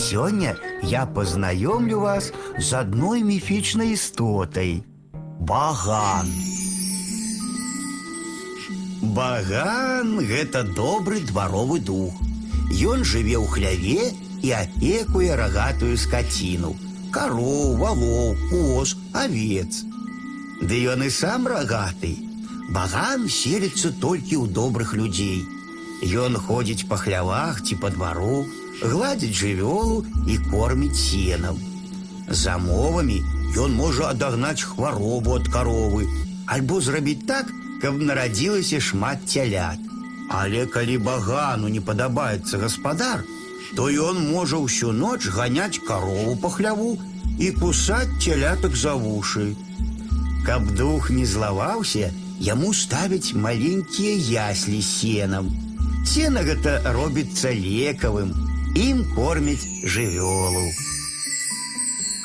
Сёння я познаёмлю вас з адной міфічнай істотай. Баган. Баган гэта добры дваровы дух. Ён жыве ў хляве і апекуе рагатую скаціну. Кароў, валоў, коз, авец. Ды ён і сам рагаты. Баган селіцца толькі ў добрых людзей. Ён ходзіць па хлявах ці па двару, гладзіць жывёлу і корміць сенам. За мовамі ён можа адагнаць хваробу ад каровы, альбо зрабіць так, каб нарадзілася шмат цялят. Але калі багану не падабаецца гаспадар, то ён можа ўсю ноч ганяць карову па хляву і кусаць цялятак за вушы. Каб дух не злаваўся, яму ставяць маленькія яслі з сенам. Сена гэта робіцца лекавым, ім кормяць жывёлу.